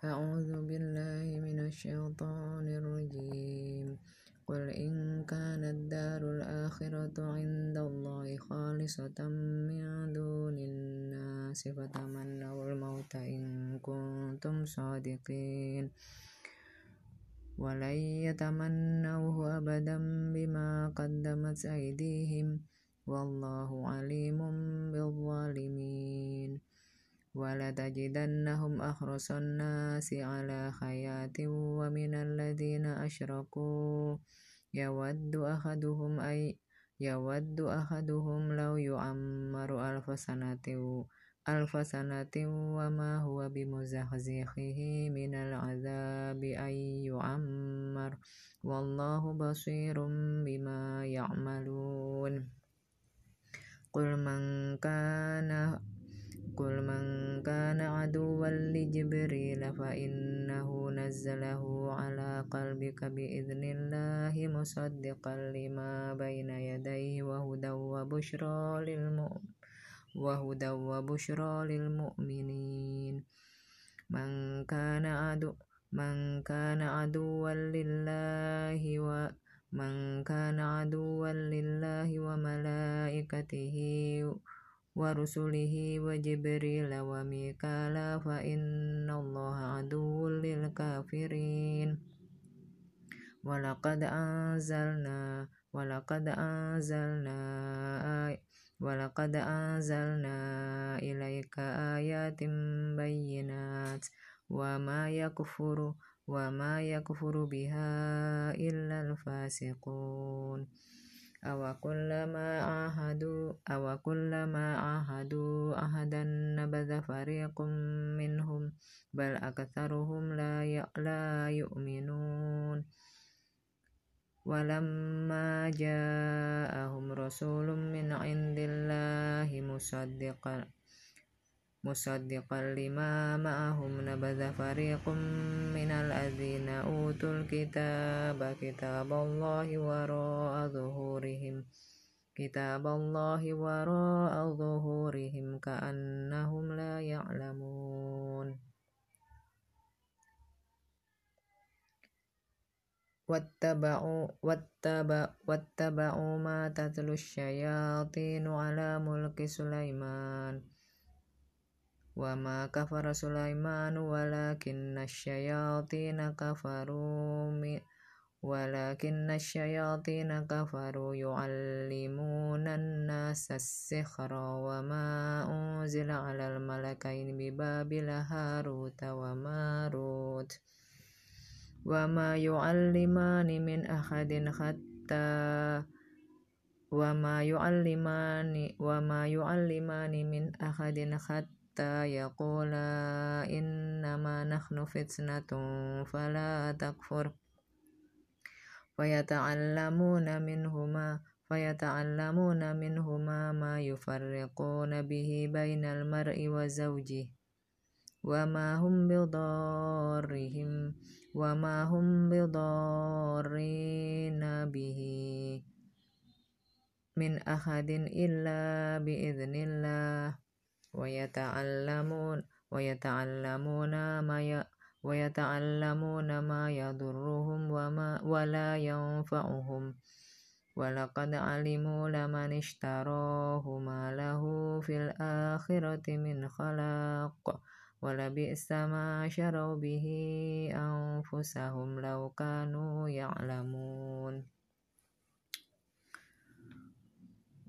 أعوذ بالله من الشيطان الرجيم. قل إن كانت الدار الآخرة عند الله خالصة من دون الناس فتمنوا الموت إن كنتم صادقين. ولن يتمنوه أبدا بما قدمت أيديهم. والله عليم بالظالمين. ولتجدنهم أحرص الناس على حياة ومن الذين أشركوا. يود أحدهم أي يود أحدهم لو يعمر ألف سنة ألف سنة وما هو بمزحزحه من العذاب أن يعمر. والله بصير بما يعملون. قل من كان قل من كان عدوا لجبريل فإنه نزله على قلبك بإذن الله مصدقا لما بين يديه وهدى وبشرى للمؤمنين وهدى وبشرى للمؤمنين. من كان عدو من كان عدوا لله ومن كان عدوا لله وملائكته ورسله وجبريل وميكال فإن الله عدو للكافرين ولقد أنزلنا ولقد أنزلنا ولقد أنزلنا إليك آيات بينات وما يكفر وما يكفر بها إلا الفاسقون أو كلما عاهدوا أو عاهدوا عهدا نبذ فريق منهم بل أكثرهم لا لا يؤمنون ولما جاءهم رسول من عند الله مصدقا مصدقا لما معهم نبذ فريق من الذين أوتوا الكتاب كتاب الله وراء ظهورهم كتاب الله وراء ظهورهم كأنهم لا يعلمون. واتبعوا, واتبع واتبعوا ما تتلو الشياطين على ملك سليمان. وما كفر سليمان ولكن الشياطين كفروا ولكن الشياطين كفروا يعلمون الناس السحر وما أنزل على الملكين ببابل هاروت وماروت وما يعلمان من أحد حتى وما يعلمان وما يعلمان من أحد حتى حتى يقولا إنما نحن فتنة فلا تكفر. فيتعلمون منهما فيتعلمون منهما ما يفرقون به بين المرء وزوجه. وما هم بضارهم وما هم بضارين به من أحد إلا بإذن الله. ويتعلمون ويتعلمون ما ي... ويتعلمون ما يضرهم وما ولا ينفعهم. ولقد علموا لمن اشتراه ما له في الآخرة من خلاق. ولبئس ما شروا به أنفسهم لو كانوا يعلمون.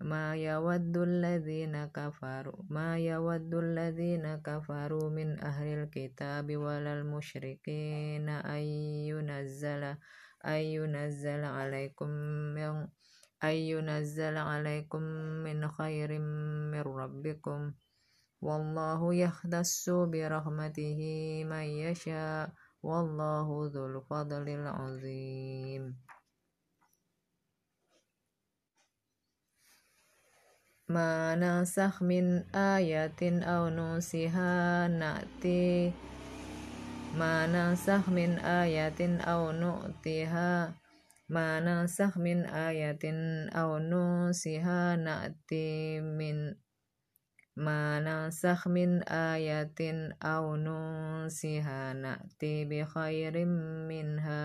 ما يود الذين كفروا ما يود الذين كفروا من أهل الكتاب ولا المشركين أن ينزل أن ينزل عليكم من أن ينزل عليكم من خير من ربكم. والله يختص برحمته من يشاء والله ذو الفضل العظيم. ما ننسخ من آية أو ننسها نأتي ما ننسخ من آية أو نؤتها ما ننسخ من آية أو ننسها نأتي من ما ننسخ من آية أو ننسها نأتي بخير منها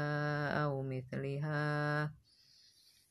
أو مثلها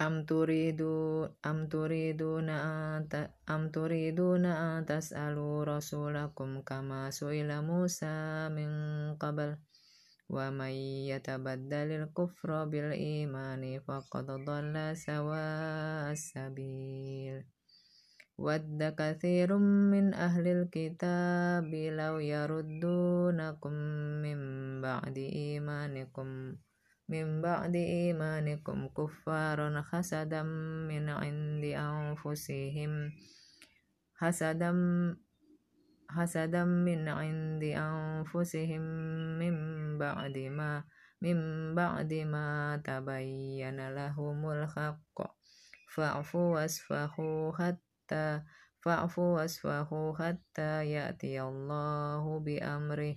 am turidu am turiduna am atas rasulakum kama su'ila Musa min qabl. Wa may yatabaddalil kufra bil imani faqad dhalla sawaas sabil. Wadda kathirun min ahlil kitab law yaruddunakum min ba'di imanikum. من بعد إيمانكم كفارا حسدا من عند أنفسهم حسدا حسدا من عند أنفسهم من بعد ما من بعد ما تبين لهم الحق فاعفوا واصفحوا حتى فاعفوا واصفحوا حتى يأتي الله بأمره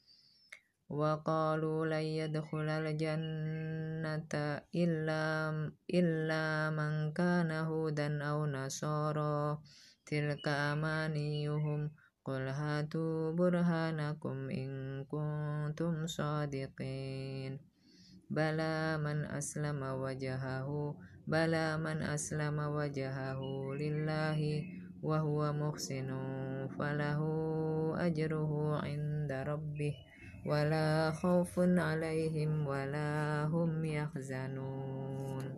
wa qalu la yadkhulu al jannata illa illa man kana hudan aw nasara. Tilka amaniyuhum qul hatu burhanakum in kuntum shadiqin bala man aslama wajahahu lillahi wa huwa falahu ajruhu inda rabbih. ولا خوف عليهم ولا هم يحزنون.